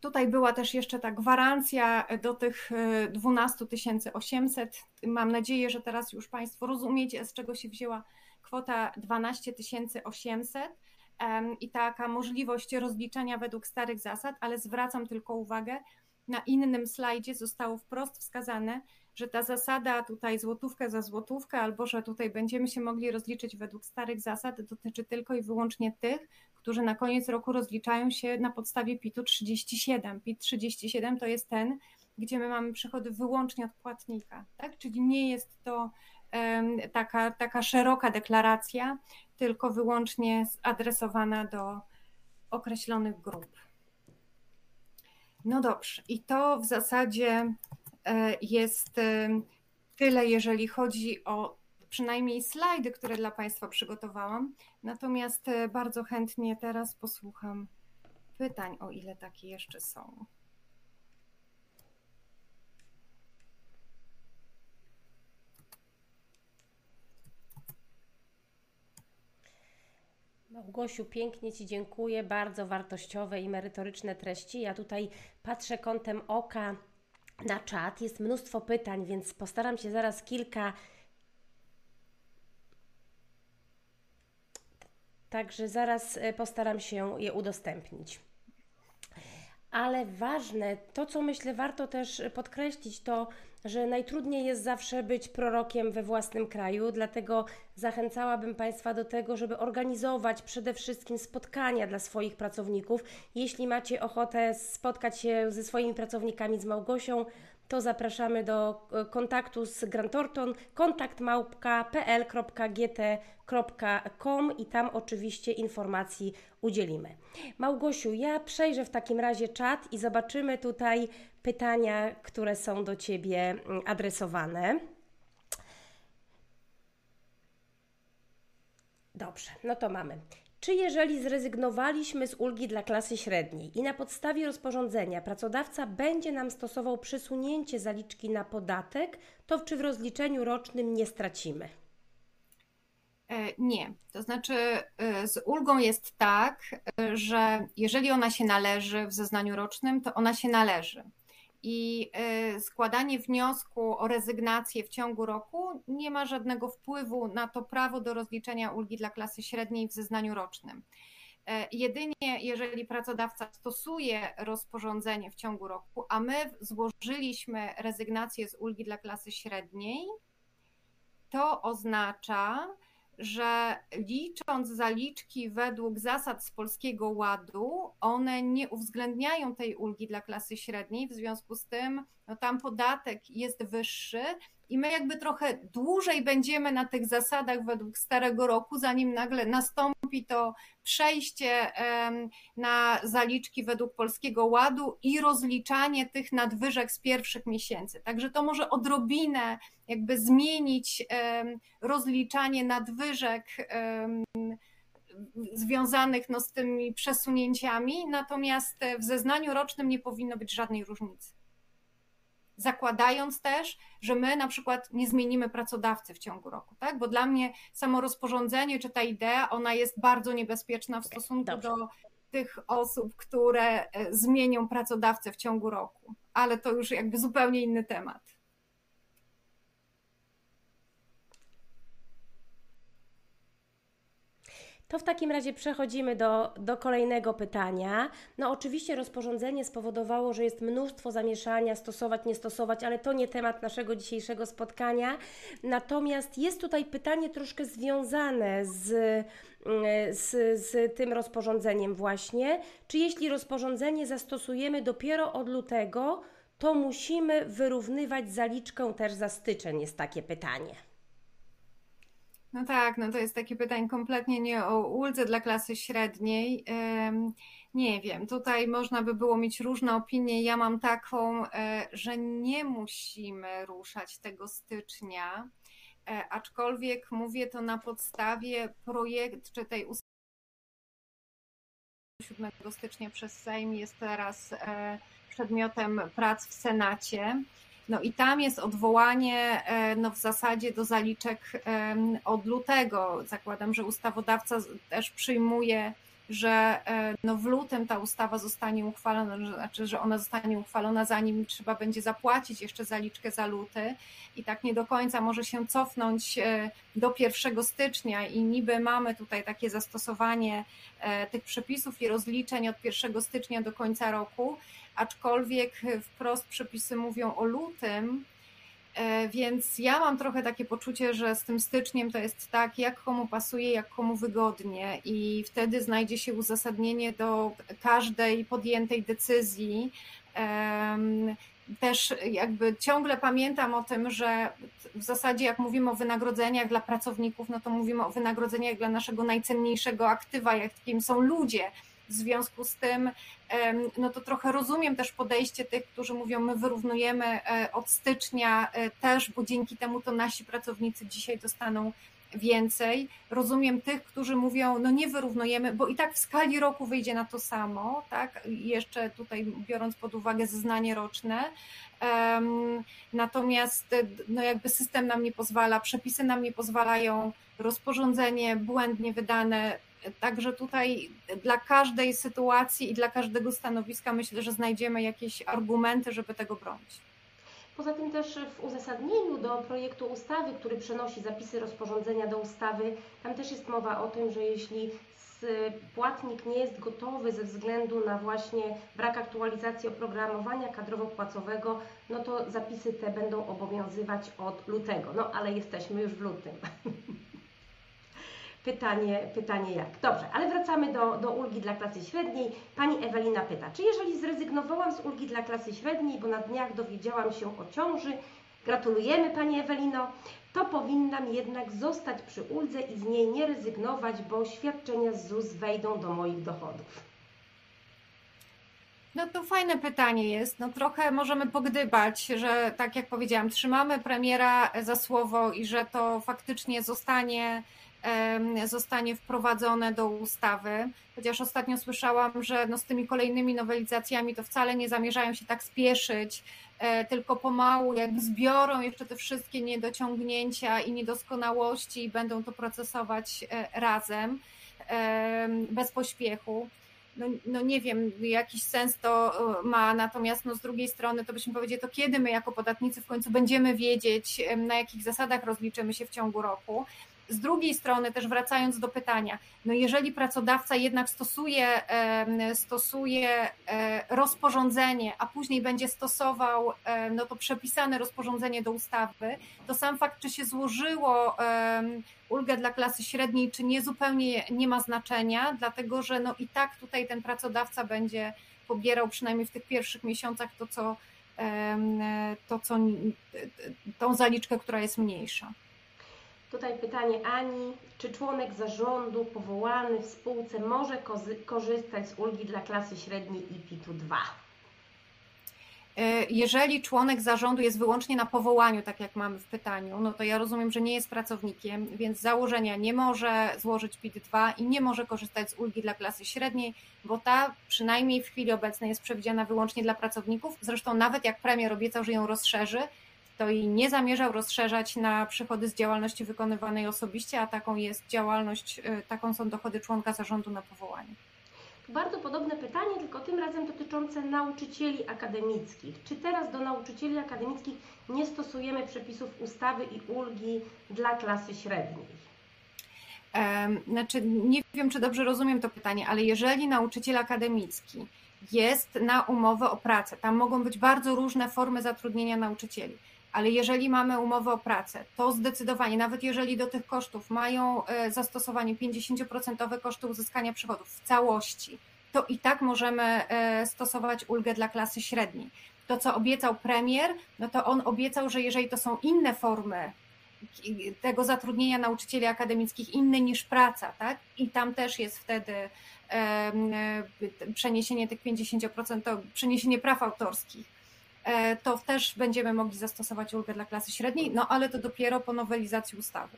Tutaj była też jeszcze ta gwarancja do tych 12 800. Mam nadzieję, że teraz już Państwo rozumiecie, z czego się wzięła kwota 12 800 i taka możliwość rozliczenia według starych zasad, ale zwracam tylko uwagę, na innym slajdzie zostało wprost wskazane, że ta zasada tutaj złotówkę za złotówkę, albo że tutaj będziemy się mogli rozliczyć według starych zasad, dotyczy tylko i wyłącznie tych, którzy na koniec roku rozliczają się na podstawie PIT-u 37. PIT 37 to jest ten, gdzie my mamy przychody wyłącznie od płatnika, tak? czyli nie jest to um, taka, taka szeroka deklaracja, tylko wyłącznie adresowana do określonych grup. No dobrze, i to w zasadzie jest e, tyle, jeżeli chodzi o przynajmniej slajdy, które dla Państwa przygotowałam. Natomiast e, bardzo chętnie teraz posłucham pytań, o ile takie jeszcze są. Małgosiu, pięknie Ci dziękuję, bardzo wartościowe i merytoryczne treści. Ja tutaj patrzę kątem oka na czat, jest mnóstwo pytań, więc postaram się zaraz kilka Także zaraz e, postaram się je udostępnić. Ale ważne, to co myślę warto też podkreślić, to że najtrudniej jest zawsze być prorokiem we własnym kraju, dlatego zachęcałabym Państwa do tego, żeby organizować przede wszystkim spotkania dla swoich pracowników. Jeśli macie ochotę spotkać się ze swoimi pracownikami, z Małgosią, to zapraszamy do e, kontaktu z Grant Thornton, kontaktmałpka.pl.gt.com i tam oczywiście informacji udzielimy. Małgosiu, ja przejrzę w takim razie czat i zobaczymy tutaj pytania, które są do Ciebie mm, adresowane. Dobrze, no to mamy. Czy jeżeli zrezygnowaliśmy z ulgi dla klasy średniej i na podstawie rozporządzenia pracodawca będzie nam stosował przesunięcie zaliczki na podatek, to czy w rozliczeniu rocznym nie stracimy? E, nie. To znaczy, e, z ulgą jest tak, e, że jeżeli ona się należy w zeznaniu rocznym, to ona się należy. I składanie wniosku o rezygnację w ciągu roku nie ma żadnego wpływu na to prawo do rozliczenia ulgi dla klasy średniej w zeznaniu rocznym. Jedynie jeżeli pracodawca stosuje rozporządzenie w ciągu roku, a my złożyliśmy rezygnację z ulgi dla klasy średniej, to oznacza, że licząc zaliczki według zasad z Polskiego Ładu, one nie uwzględniają tej ulgi dla klasy średniej, w związku z tym no tam podatek jest wyższy i my jakby trochę dłużej będziemy na tych zasadach według starego roku, zanim nagle nastąpi to przejście na zaliczki według Polskiego Ładu i rozliczanie tych nadwyżek z pierwszych miesięcy. Także to może odrobinę jakby zmienić rozliczanie nadwyżek związanych no, z tymi przesunięciami, natomiast w zeznaniu rocznym nie powinno być żadnej różnicy zakładając też, że my na przykład nie zmienimy pracodawcy w ciągu roku, tak? Bo dla mnie samo rozporządzenie czy ta idea, ona jest bardzo niebezpieczna w stosunku Dobrze. do tych osób, które e, zmienią pracodawcę w ciągu roku. Ale to już jakby zupełnie inny temat. To w takim razie przechodzimy do, do kolejnego pytania. No oczywiście rozporządzenie spowodowało, że jest mnóstwo zamieszania, stosować, nie stosować, ale to nie temat naszego dzisiejszego spotkania. Natomiast jest tutaj pytanie troszkę związane z, z, z tym rozporządzeniem właśnie. Czy jeśli rozporządzenie zastosujemy dopiero od lutego, to musimy wyrównywać zaliczkę też za styczeń, jest takie pytanie. No tak, no to jest takie pytanie kompletnie nie o uldze dla klasy średniej. Nie wiem, tutaj można by było mieć różne opinie. Ja mam taką, e, że nie musimy ruszać tego stycznia, e, aczkolwiek mówię to na podstawie projektu, czy tej ustawy 7 stycznia przez Sejm jest teraz e, przedmiotem prac w Senacie. No i tam jest odwołanie e, no w zasadzie do zaliczek od lutego. Zakładam, że ustawodawca też przyjmuje, że e, no w lutym ta ustawa zostanie uchwalona, znaczy, że ona zostanie uchwalona, zanim trzeba będzie zapłacić jeszcze zaliczkę za luty. I tak nie do końca może się cofnąć e, do 1 stycznia. I niby mamy tutaj takie zastosowanie tych przepisów i rozliczeń od 1 stycznia do końca roku, aczkolwiek wprost przepisy mówią o lutym, e, więc ja mam trochę takie poczucie, że z tym styczniem to jest tak, jak komu pasuje, jak komu wygodnie, i wtedy znajdzie się uzasadnienie do każdej podjętej decyzji. Też jakby ciągle pamiętam o tym, że w zasadzie jak mówimy o wynagrodzeniach dla pracowników, no to mówimy o wynagrodzeniach dla naszego najcenniejszego aktywa, jakim są ludzie w związku z tym, no to trochę rozumiem też podejście tych, którzy mówią, my wyrównujemy e, od stycznia e, też, bo dzięki temu to nasi pracownicy dzisiaj dostaną więcej. Rozumiem tych, którzy mówią, no nie wyrównujemy, bo i tak w skali roku wyjdzie na to samo, tak? Jeszcze tutaj biorąc pod uwagę zeznanie roczne. Natomiast no jakby system nam nie pozwala, przepisy nam nie pozwalają, rozporządzenie błędnie wydane Także tutaj dla każdej sytuacji i dla każdego stanowiska myślę, że znajdziemy jakieś argumenty, żeby tego bronić. Poza tym też w uzasadnieniu do projektu ustawy, który przenosi zapisy rozporządzenia do ustawy, tam też jest mowa o tym, że jeśli płatnik nie jest gotowy ze względu na właśnie brak aktualizacji oprogramowania kadrowo-płacowego, no to zapisy te będą obowiązywać od lutego. No ale jesteśmy już w lutym. Pytanie, pytanie jak. Dobrze, ale wracamy do, do ulgi dla klasy średniej. Pani Ewelina pyta, czy jeżeli zrezygnowałam z ulgi dla klasy średniej, bo na dniach dowiedziałam się o ciąży, gratulujemy Pani Ewelino, to powinnam jednak zostać przy uldze i z niej nie rezygnować, bo świadczenia z ZUS wejdą do moich dochodów. No to fajne pytanie jest. No trochę możemy pogdybać, że tak jak powiedziałam, trzymamy premiera za słowo i że to faktycznie zostanie zostanie wprowadzone do ustawy. Chociaż ostatnio słyszałam, że no z tymi kolejnymi nowelizacjami to wcale nie zamierzają się tak spieszyć, e, tylko pomału jakby zbiorą jeszcze te wszystkie niedociągnięcia i niedoskonałości i będą to procesować e, razem, bez pośpiechu no, no nie wiem, jakiś sens to e, ma, natomiast no z drugiej strony to byśmy powiedzieli, to kiedy my jako podatnicy w końcu będziemy wiedzieć, na jakich zasadach rozliczymy się w ciągu roku. Z drugiej strony, też wracając do pytania, no jeżeli pracodawca jednak stosuje, stosuje e, rozporządzenie, a później będzie stosował no to przepisane rozporządzenie do ustawy, to sam fakt, czy się złożyło ulgę dla klasy średniej, czy nie, zupełnie nie ma znaczenia, dlatego że no i tak tutaj ten pracodawca będzie pobierał przynajmniej w tych pierwszych miesiącach to, co, to, co tą zaliczkę, która jest mniejsza. Tutaj pytanie Ani, czy członek zarządu powołany w spółce może korzystać z ulgi dla klasy średniej IPIT-2? E, jeżeli członek zarządu jest wyłącznie na powołaniu, tak jak mamy w pytaniu, no to ja rozumiem, że nie jest pracownikiem, więc z założenia nie może złożyć PIT-2 i nie może korzystać z ulgi dla klasy średniej, bo ta przynajmniej w chwili obecnej jest przewidziana wyłącznie dla pracowników. Zresztą nawet jak premier obiecał, że ją rozszerzy, to i nie zamierzał rozszerzać na przychody z działalności wykonywanej osobiście, a taką jest działalność, e, taką są dochody członka zarządu na powołanie. Bardzo podobne pytanie, tylko tym razem dotyczące nauczycieli akademickich. Czy teraz do nauczycieli akademickich nie stosujemy przepisów ustawy i ulgi dla klasy średniej? Znaczy, nie wiem, czy dobrze rozumiem to pytanie, ale jeżeli nauczyciel akademicki jest na umowę o pracę, tam mogą być bardzo różne formy zatrudnienia nauczycieli ale jeżeli mamy umowę o pracę, to zdecydowanie, nawet jeżeli do tych kosztów mają e, zastosowanie 50% koszty uzyskania przychodów w całości, to i tak możemy e, stosować ulgę dla klasy średniej. To, co obiecał premier, no to on obiecał, że jeżeli to są inne formy tego zatrudnienia nauczycieli akademickich, inne niż praca, tak? I tam też jest wtedy e, przeniesienie tych 50%, przeniesienie praw autorskich to też będziemy mogli zastosować ulgę dla klasy średniej, no ale to dopiero po nowelizacji ustawy.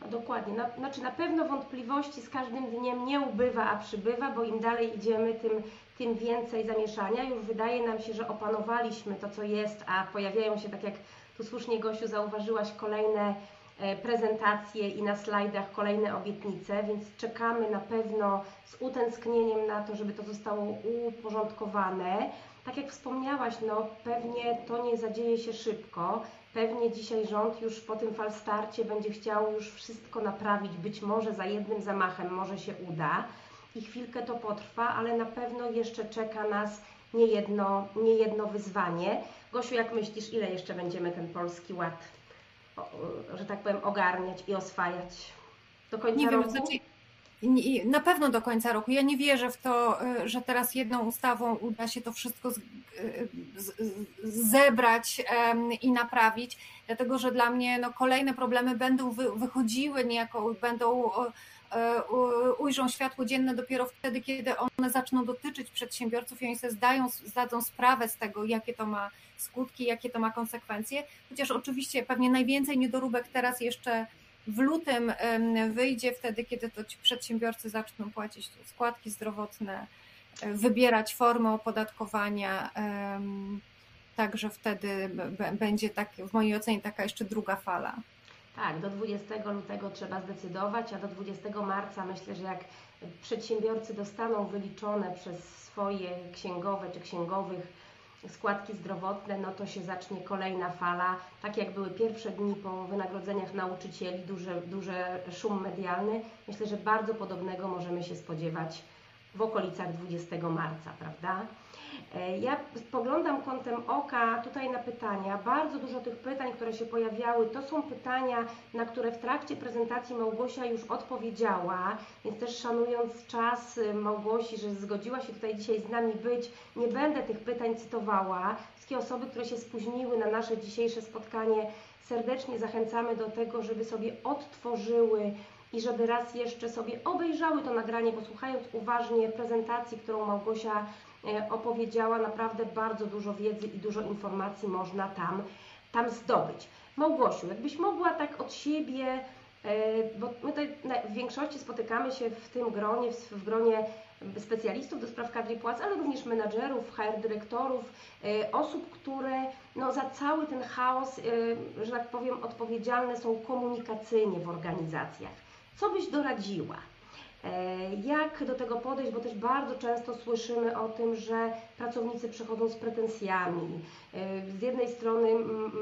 No dokładnie. No, znaczy na pewno wątpliwości z każdym dniem nie ubywa, a przybywa, bo im dalej idziemy, tym, tym więcej zamieszania. Już wydaje nam się, że opanowaliśmy to, co jest, a pojawiają się, tak jak tu słusznie Gosiu zauważyłaś, kolejne e, prezentacje i na slajdach kolejne obietnice, więc czekamy na pewno z utęsknieniem na to, żeby to zostało uporządkowane. Tak jak wspomniałaś, no pewnie to nie zadzieje się szybko. Pewnie dzisiaj rząd już po tym falstarcie będzie chciał już wszystko naprawić. Być może za jednym zamachem może się uda i chwilkę to potrwa, ale na pewno jeszcze czeka nas niejedno, niejedno wyzwanie. Gosiu, jak myślisz, ile jeszcze będziemy ten polski ład, że tak powiem, ogarniać i oswajać? Do końca nie roku? Wiem, znaczy na pewno do końca roku. Ja nie wierzę w to, e, że teraz jedną ustawą uda się to wszystko e, zebrać i naprawić, dlatego że dla mnie no, kolejne problemy będą wychodziły niejako, będą e, ujrzą światło dzienne dopiero wtedy, kiedy one zaczną dotyczyć przedsiębiorców i oni sobie zdają, zdadzą sprawę z tego, jakie to ma skutki, jakie to ma konsekwencje. Chociaż oczywiście pewnie najwięcej niedoróbek teraz jeszcze w lutym wyjdzie wtedy, kiedy to ci przedsiębiorcy zaczną płacić składki zdrowotne, e, wybierać formę opodatkowania. Także wtedy będzie tak, w mojej ocenie taka jeszcze druga fala. Tak, do 20 lutego trzeba zdecydować, a do 20 marca myślę, że jak przedsiębiorcy dostaną wyliczone przez swoje księgowe czy księgowych składki zdrowotne, no to się zacznie kolejna fala. Tak jak były pierwsze dni po wynagrodzeniach nauczycieli, duży, duży szum medialny, myślę, że bardzo podobnego możemy się spodziewać w okolicach 20 marca, prawda? E, ja spoglądam kątem oka tutaj na pytania. Bardzo dużo tych pytań, które się pojawiały, to są pytania, na które w trakcie prezentacji Małgosia już odpowiedziała, więc też szanując czas y, Małgosi, że zgodziła się tutaj dzisiaj z nami być, nie będę tych pytań cytowała. Wszystkie osoby, które się spóźniły na nasze dzisiejsze spotkanie, serdecznie zachęcamy do tego, żeby sobie odtworzyły i żeby raz jeszcze sobie obejrzały to nagranie, posłuchając uważnie prezentacji, którą Małgosia opowiedziała. Naprawdę bardzo dużo wiedzy i dużo informacji można tam, tam zdobyć. Małgosiu, jakbyś mogła tak od siebie bo my tutaj w większości spotykamy się w tym gronie, w gronie specjalistów do spraw kadry płac, ale również menadżerów, HR dyrektorów, osób, które no, za cały ten chaos, że tak powiem, odpowiedzialne są komunikacyjnie w organizacjach. Co byś doradziła? E, jak do tego podejść, bo też bardzo często słyszymy o tym, że pracownicy przychodzą z pretensjami. E, z jednej strony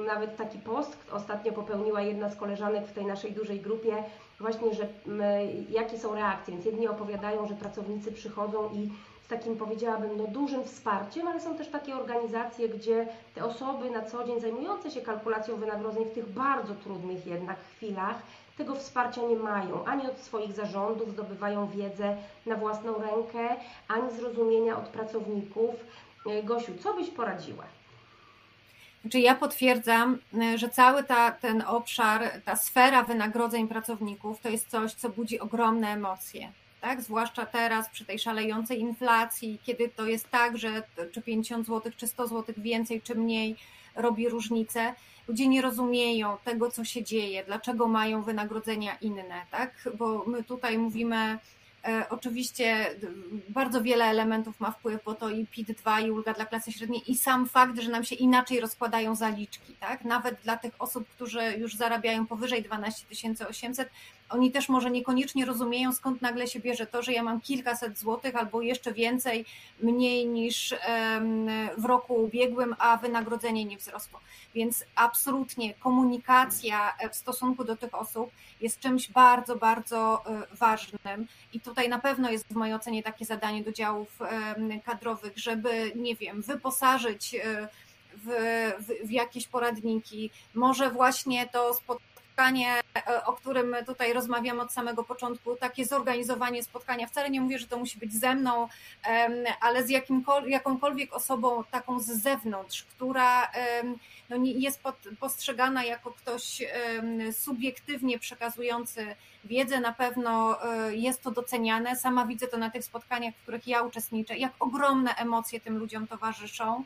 nawet taki post ostatnio popełniła jedna z koleżanek w tej naszej dużej grupie, właśnie, że jakie są reakcje. Więc jedni opowiadają, że pracownicy przychodzą i z takim powiedziałabym no, dużym wsparciem, ale są też takie organizacje, gdzie te osoby na co dzień zajmujące się kalkulacją wynagrodzeń w tych bardzo trudnych jednak chwilach tego wsparcia nie mają, ani od swoich zarządów zdobywają wiedzę na własną rękę, ani zrozumienia od pracowników. E, Gosiu, co byś poradziła? Znaczy ja potwierdzam, e, że cały ta, ten obszar, ta sfera wynagrodzeń pracowników to jest coś, co budzi ogromne emocje. Tak? Zwłaszcza teraz przy tej szalejącej inflacji, kiedy to jest tak, że czy 50 zł, czy 100 zł więcej, czy mniej robi różnicę ludzie nie rozumieją tego, co się dzieje, dlaczego mają wynagrodzenia inne, tak? Bo my tutaj mówimy, e, oczywiście bardzo wiele elementów ma wpływ, bo to i PIT-2 i ulga dla klasy średniej i sam fakt, że nam się inaczej rozkładają zaliczki, tak? Nawet dla tych osób, którzy już zarabiają powyżej 12 800, oni też może niekoniecznie rozumieją, skąd nagle się bierze to, że ja mam kilkaset złotych albo jeszcze więcej, mniej niż w roku ubiegłym, a wynagrodzenie nie wzrosło. Więc absolutnie komunikacja w stosunku do tych osób jest czymś bardzo, bardzo e, ważnym. I tutaj na pewno jest w mojej ocenie takie zadanie do działów kadrowych, żeby, nie wiem, wyposażyć e, w, w, w jakieś poradniki, może właśnie to spotkanie spotkanie, e, o którym tutaj rozmawiam od samego początku, takie zorganizowanie spotkania. Wcale nie mówię, że to musi być ze mną, ale z jakąkolwiek osobą taką z zewnątrz, która no jest postrzegana jako ktoś subiektywnie przekazujący wiedzę, na pewno e, jest to doceniane. Sama widzę to na tych spotkaniach, w których ja uczestniczę, jak ogromne emocje tym ludziom towarzyszą,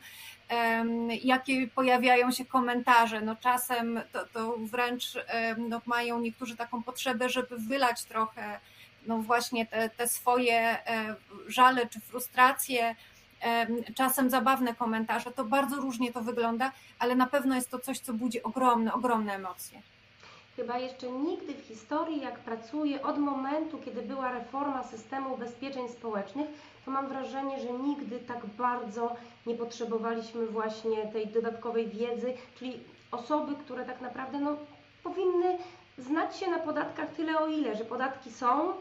jakie pojawiają się komentarze. No czasem to, to wręcz no mają niektórzy taką potrzebę, żeby wylać trochę no właśnie te, te swoje e, żale czy frustracje, czasem zabawne komentarze, to bardzo różnie to wygląda, ale na pewno jest to coś, co budzi ogromne, ogromne emocje. Chyba jeszcze nigdy w historii, jak pracuję od momentu, kiedy była reforma systemu ubezpieczeń społecznych, to mam wrażenie, że nigdy tak bardzo nie potrzebowaliśmy właśnie tej dodatkowej wiedzy, czyli osoby, które tak naprawdę no, powinny znać się na podatkach tyle o ile, że podatki są,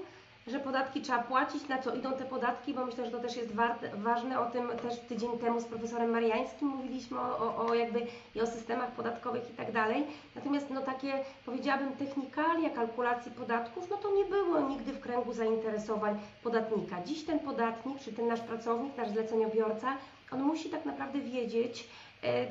że podatki trzeba płacić, na co idą te podatki, bo myślę, że to też jest warte, ważne. O tym też tydzień temu z profesorem Mariańskim mówiliśmy o, o, jakby i o systemach podatkowych i tak dalej. Natomiast no takie powiedziałabym technikalia kalkulacji podatków, no to nie było nigdy w kręgu zainteresowań podatnika. Dziś ten podatnik, czy ten nasz pracownik, nasz zleceniobiorca, on musi tak naprawdę wiedzieć, e,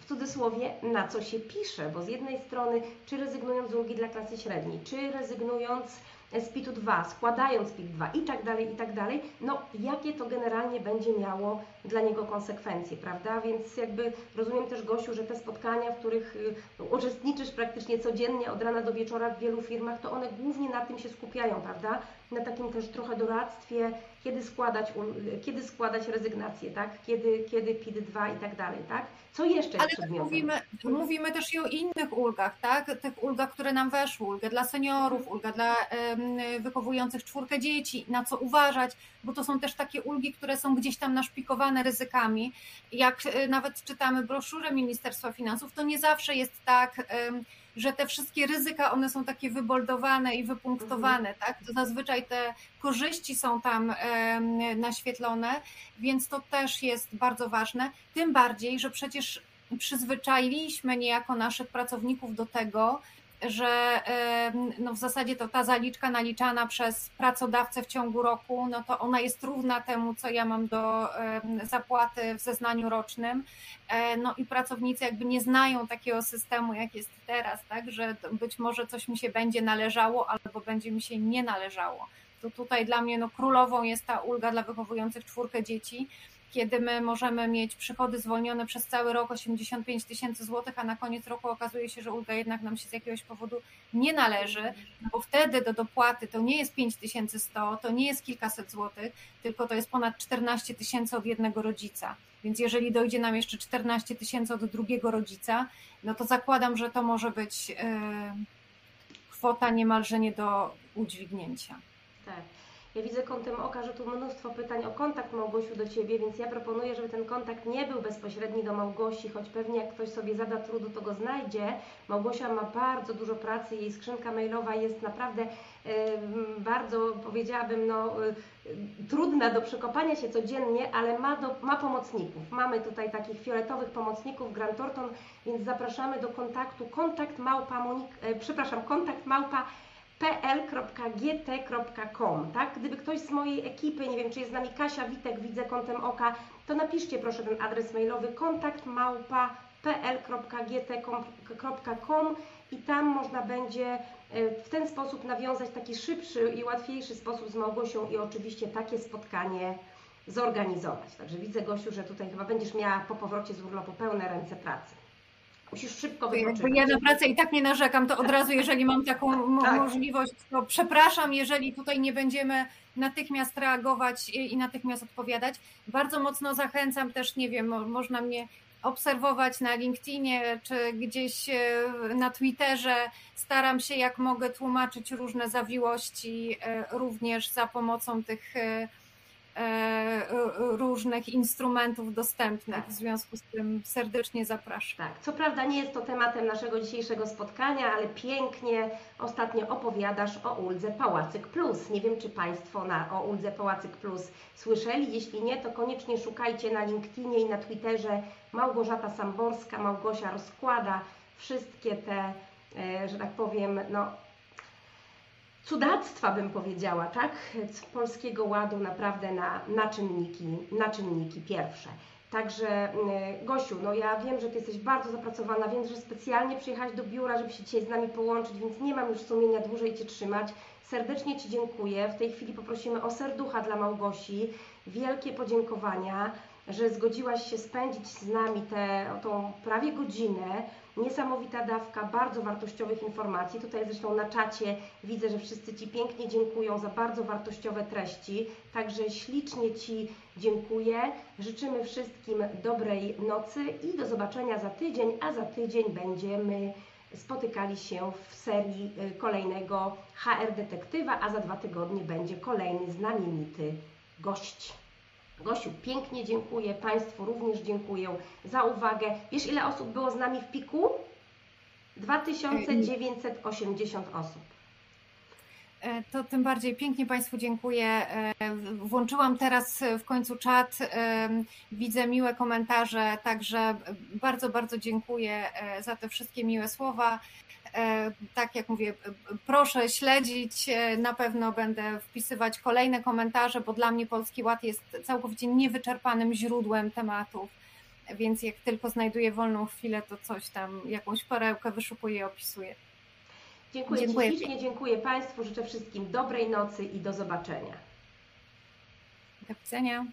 w cudzysłowie, na co się pisze, bo z jednej strony, czy rezygnując z ulgi dla klasy średniej, czy rezygnując z PIT-u 2, składając PIT 2 i tak dalej, i tak dalej, no jakie to generalnie będzie miało dla niego konsekwencje, prawda? Więc jakby rozumiem też, Gosiu, że te spotkania, w których y, uczestniczysz praktycznie codziennie od rana do wieczora w wielu firmach, to one głównie na tym się skupiają, prawda? Na takim też trochę doradztwie, kiedy składać, kiedy składać rezygnację, tak? Kiedy, kiedy PIT 2 i tak dalej, tak? Co jeszcze jest Ale? Mówimy, mówimy też i o innych ulgach, tak? Tych ulgach, które nam weszły, ulgę dla seniorów, ulga dla wychowujących czwórkę dzieci, na co uważać, bo to są też takie ulgi, które są gdzieś tam naszpikowane ryzykami. Jak e, nawet czytamy broszurę Ministerstwa Finansów, to nie zawsze jest tak, że te wszystkie ryzyka, one są takie wyboldowane i wypunktowane, mhm. tak? To zazwyczaj te korzyści są tam naświetlone, więc to też jest bardzo ważne. Tym bardziej, że przecież przyzwyczailiśmy niejako naszych pracowników do tego, że no w zasadzie to ta zaliczka naliczana przez pracodawcę w ciągu roku, no to ona jest równa temu, co ja mam do zapłaty w zeznaniu rocznym. E, no i pracownicy jakby nie znają takiego systemu, jak jest teraz, tak, że być może coś mi się będzie należało albo będzie mi się nie należało. To tutaj dla mnie no, królową jest ta ulga dla wychowujących czwórkę dzieci, kiedy my możemy mieć przychody zwolnione przez cały rok 85 tysięcy złotych, a na koniec roku okazuje się, że ulga jednak nam się z jakiegoś powodu nie należy, no bo wtedy do dopłaty to nie jest 5100, to nie jest kilkaset złotych, tylko to jest ponad 14 tysięcy od jednego rodzica. Więc jeżeli dojdzie nam jeszcze 14 tysięcy od drugiego rodzica, no to zakładam, że to może być yy, kwota niemalże nie do udźwignięcia. Tak. Ja widzę kątem oka, że tu mnóstwo pytań o kontakt Małgosiu do Ciebie, więc ja proponuję, żeby ten kontakt nie był bezpośredni do Małgosi, choć pewnie jak ktoś sobie zada trudu, to go znajdzie. Małgosia ma bardzo dużo pracy, jej skrzynka mailowa jest naprawdę bardzo, powiedziałabym, no, y, trudna do przekopania się codziennie, ale ma, do, ma pomocników. Mamy tutaj takich fioletowych pomocników Grant Thornton, więc zapraszamy do kontaktu kontakt małpa, Monik, e, przepraszam, kontakt małpa pl.gt.com, tak? Gdyby ktoś z mojej ekipy, nie wiem, czy jest z nami Kasia, Witek, widzę kątem oka, to napiszcie proszę ten adres mailowy kontakt i tam można będzie e, w ten sposób nawiązać taki szybszy i łatwiejszy sposób z Małgosią i oczywiście takie spotkanie zorganizować. Także widzę, Gosiu, że tutaj chyba będziesz miała po powrocie z urlopu pełne ręce pracy. Musisz szybko wypoczywać. Ja na pracę i tak nie narzekam, to od razu, jeżeli mam taką tak. możliwość, to przepraszam, jeżeli tutaj nie będziemy natychmiast reagować i natychmiast odpowiadać. Bardzo mocno zachęcam też, nie wiem, można mnie obserwować na LinkedInie czy gdzieś e, na Twitterze. Staram się, jak mogę, tłumaczyć różne zawiłości, e, również za pomocą tych e, różnych instrumentów dostępnych. W związku z tym serdecznie zapraszam. Tak, co prawda nie jest to tematem naszego dzisiejszego spotkania, ale pięknie ostatnio opowiadasz o Uldze Pałacyk Plus. Nie wiem, czy Państwo na, o Uldze Pałacyk Plus słyszeli. Jeśli nie, to koniecznie szukajcie na LinkedInie i na Twitterze Małgorzata Samborska, Małgosia rozkłada wszystkie te, e, że tak powiem, no, cudactwa bym powiedziała, tak? Polskiego Ładu naprawdę na, na, czynniki, na czynniki pierwsze. Także e, Gosiu, no ja wiem, że Ty jesteś bardzo zapracowana, wiem, że specjalnie przyjechałaś do biura, żeby się dzisiaj z nami połączyć, więc nie mam już sumienia dłużej Cię trzymać. Serdecznie Ci dziękuję. W tej chwili poprosimy o serducha dla Małgosi. Wielkie podziękowania że zgodziłaś się spędzić z nami tę tą prawie godzinę. Niesamowita dawka bardzo wartościowych informacji. Tutaj zresztą na czacie widzę, że wszyscy Ci pięknie dziękują za bardzo wartościowe treści. Także ślicznie Ci dziękuję. Życzymy wszystkim dobrej nocy i do zobaczenia za tydzień, a za tydzień będziemy spotykali się w serii y, kolejnego HR Detektywa, a za dwa tygodnie będzie kolejny znamienity gość. Gosiu, pięknie dziękuję, Państwu również dziękuję za uwagę. Wiesz, ile osób było z nami w piku? 2980 osób. E, to tym bardziej pięknie Państwu dziękuję. E, włączyłam teraz w końcu czat, e, widzę miłe komentarze, także bardzo, bardzo dziękuję za te wszystkie miłe słowa. E, tak jak mówię, proszę śledzić, e, na pewno będę wpisywać kolejne komentarze, bo dla mnie Polski Ład jest całkowicie niewyczerpanym źródłem tematów, więc jak tylko znajduję wolną chwilę, to coś tam, jakąś perełkę wyszukuję i opisuję. Dziękuję, dziękuję Ci ślicznie, dziękuję Państwu, życzę wszystkim dobrej nocy i do zobaczenia. Do widzenia.